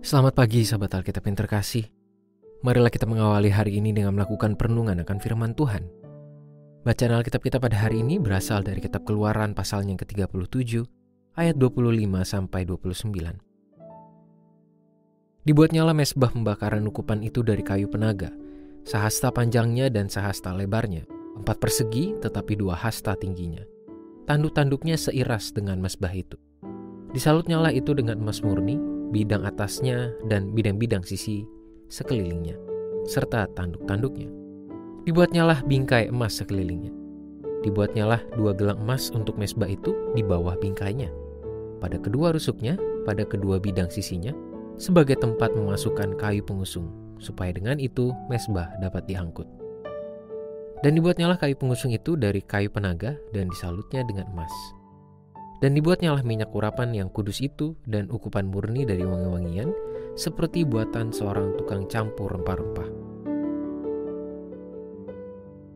Selamat pagi sahabat Alkitab yang terkasih. Marilah kita mengawali hari ini dengan melakukan perenungan akan firman Tuhan. Bacaan Alkitab kita pada hari ini berasal dari kitab Keluaran pasal yang ke-37 ayat 25 sampai 29. Dibuatnyalah mesbah pembakaran ukupan itu dari kayu penaga, sehasta panjangnya dan sehasta lebarnya, empat persegi tetapi dua hasta tingginya. Tanduk-tanduknya seiras dengan mesbah itu. Disalutnyalah itu dengan emas murni, bidang atasnya dan bidang-bidang sisi sekelilingnya, serta tanduk-tanduknya. Dibuatnyalah bingkai emas sekelilingnya. Dibuatnyalah dua gelang emas untuk mesbah itu di bawah bingkainya. Pada kedua rusuknya, pada kedua bidang sisinya, sebagai tempat memasukkan kayu pengusung, supaya dengan itu mesbah dapat diangkut. Dan dibuatnyalah kayu pengusung itu dari kayu penaga dan disalutnya dengan emas. Dan dibuatnyalah minyak urapan yang kudus itu dan ukupan murni dari wangi-wangian, seperti buatan seorang tukang campur rempah-rempah.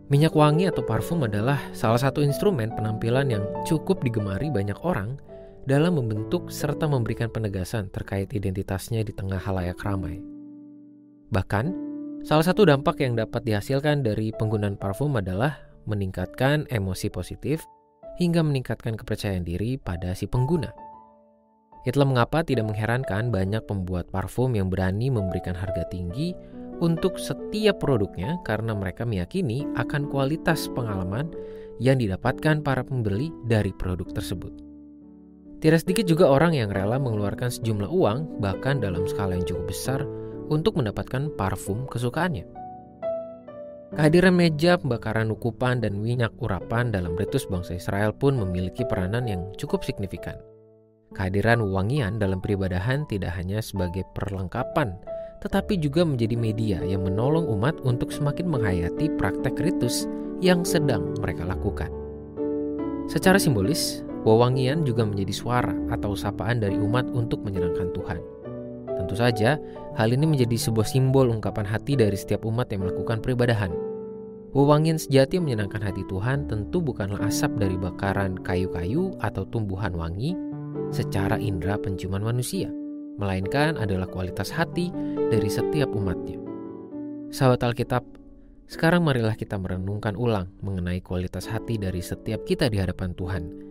Minyak wangi atau parfum adalah salah satu instrumen penampilan yang cukup digemari banyak orang dalam membentuk serta memberikan penegasan terkait identitasnya di tengah halayak ramai. Bahkan, salah satu dampak yang dapat dihasilkan dari penggunaan parfum adalah meningkatkan emosi positif hingga meningkatkan kepercayaan diri pada si pengguna. Itulah mengapa tidak mengherankan banyak pembuat parfum yang berani memberikan harga tinggi untuk setiap produknya karena mereka meyakini akan kualitas pengalaman yang didapatkan para pembeli dari produk tersebut. Tidak sedikit juga orang yang rela mengeluarkan sejumlah uang, bahkan dalam skala yang cukup besar, untuk mendapatkan parfum kesukaannya. Kehadiran meja pembakaran ukupan dan minyak urapan dalam ritus bangsa Israel pun memiliki peranan yang cukup signifikan. Kehadiran wangian dalam peribadahan tidak hanya sebagai perlengkapan, tetapi juga menjadi media yang menolong umat untuk semakin menghayati praktek ritus yang sedang mereka lakukan. Secara simbolis, wewangian juga menjadi suara atau sapaan dari umat untuk menyenangkan Tuhan. Tentu saja, hal ini menjadi sebuah simbol ungkapan hati dari setiap umat yang melakukan peribadahan. Wewangian sejati menyenangkan hati Tuhan tentu bukanlah asap dari bakaran kayu-kayu atau tumbuhan wangi secara indera penciuman manusia, melainkan adalah kualitas hati dari setiap umatnya. Sahabat Alkitab, sekarang marilah kita merenungkan ulang mengenai kualitas hati dari setiap kita di hadapan Tuhan.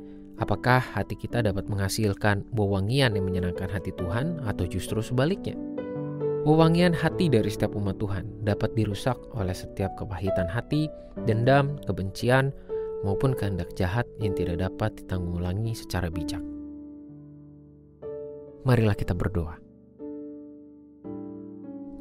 Apakah hati kita dapat menghasilkan wewangian yang menyenangkan hati Tuhan atau justru sebaliknya? Wewangian hati dari setiap umat Tuhan dapat dirusak oleh setiap kepahitan hati, dendam, kebencian, maupun kehendak jahat yang tidak dapat ditanggulangi secara bijak. Marilah kita berdoa.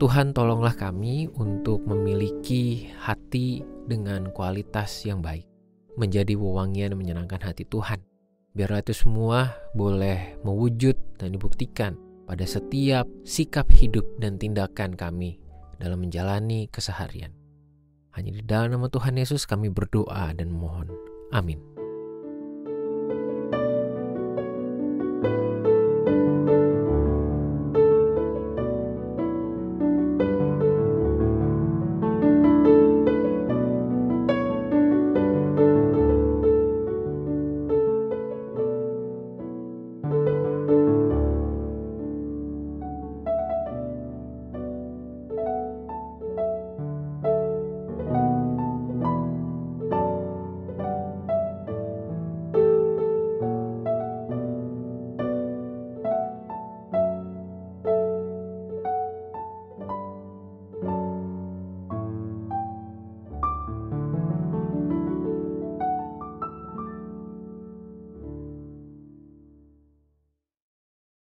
Tuhan tolonglah kami untuk memiliki hati dengan kualitas yang baik. Menjadi wewangian menyenangkan hati Tuhan. Biarlah itu semua boleh mewujud dan dibuktikan pada setiap sikap hidup dan tindakan kami dalam menjalani keseharian. Hanya di dalam nama Tuhan Yesus kami berdoa dan mohon. Amin.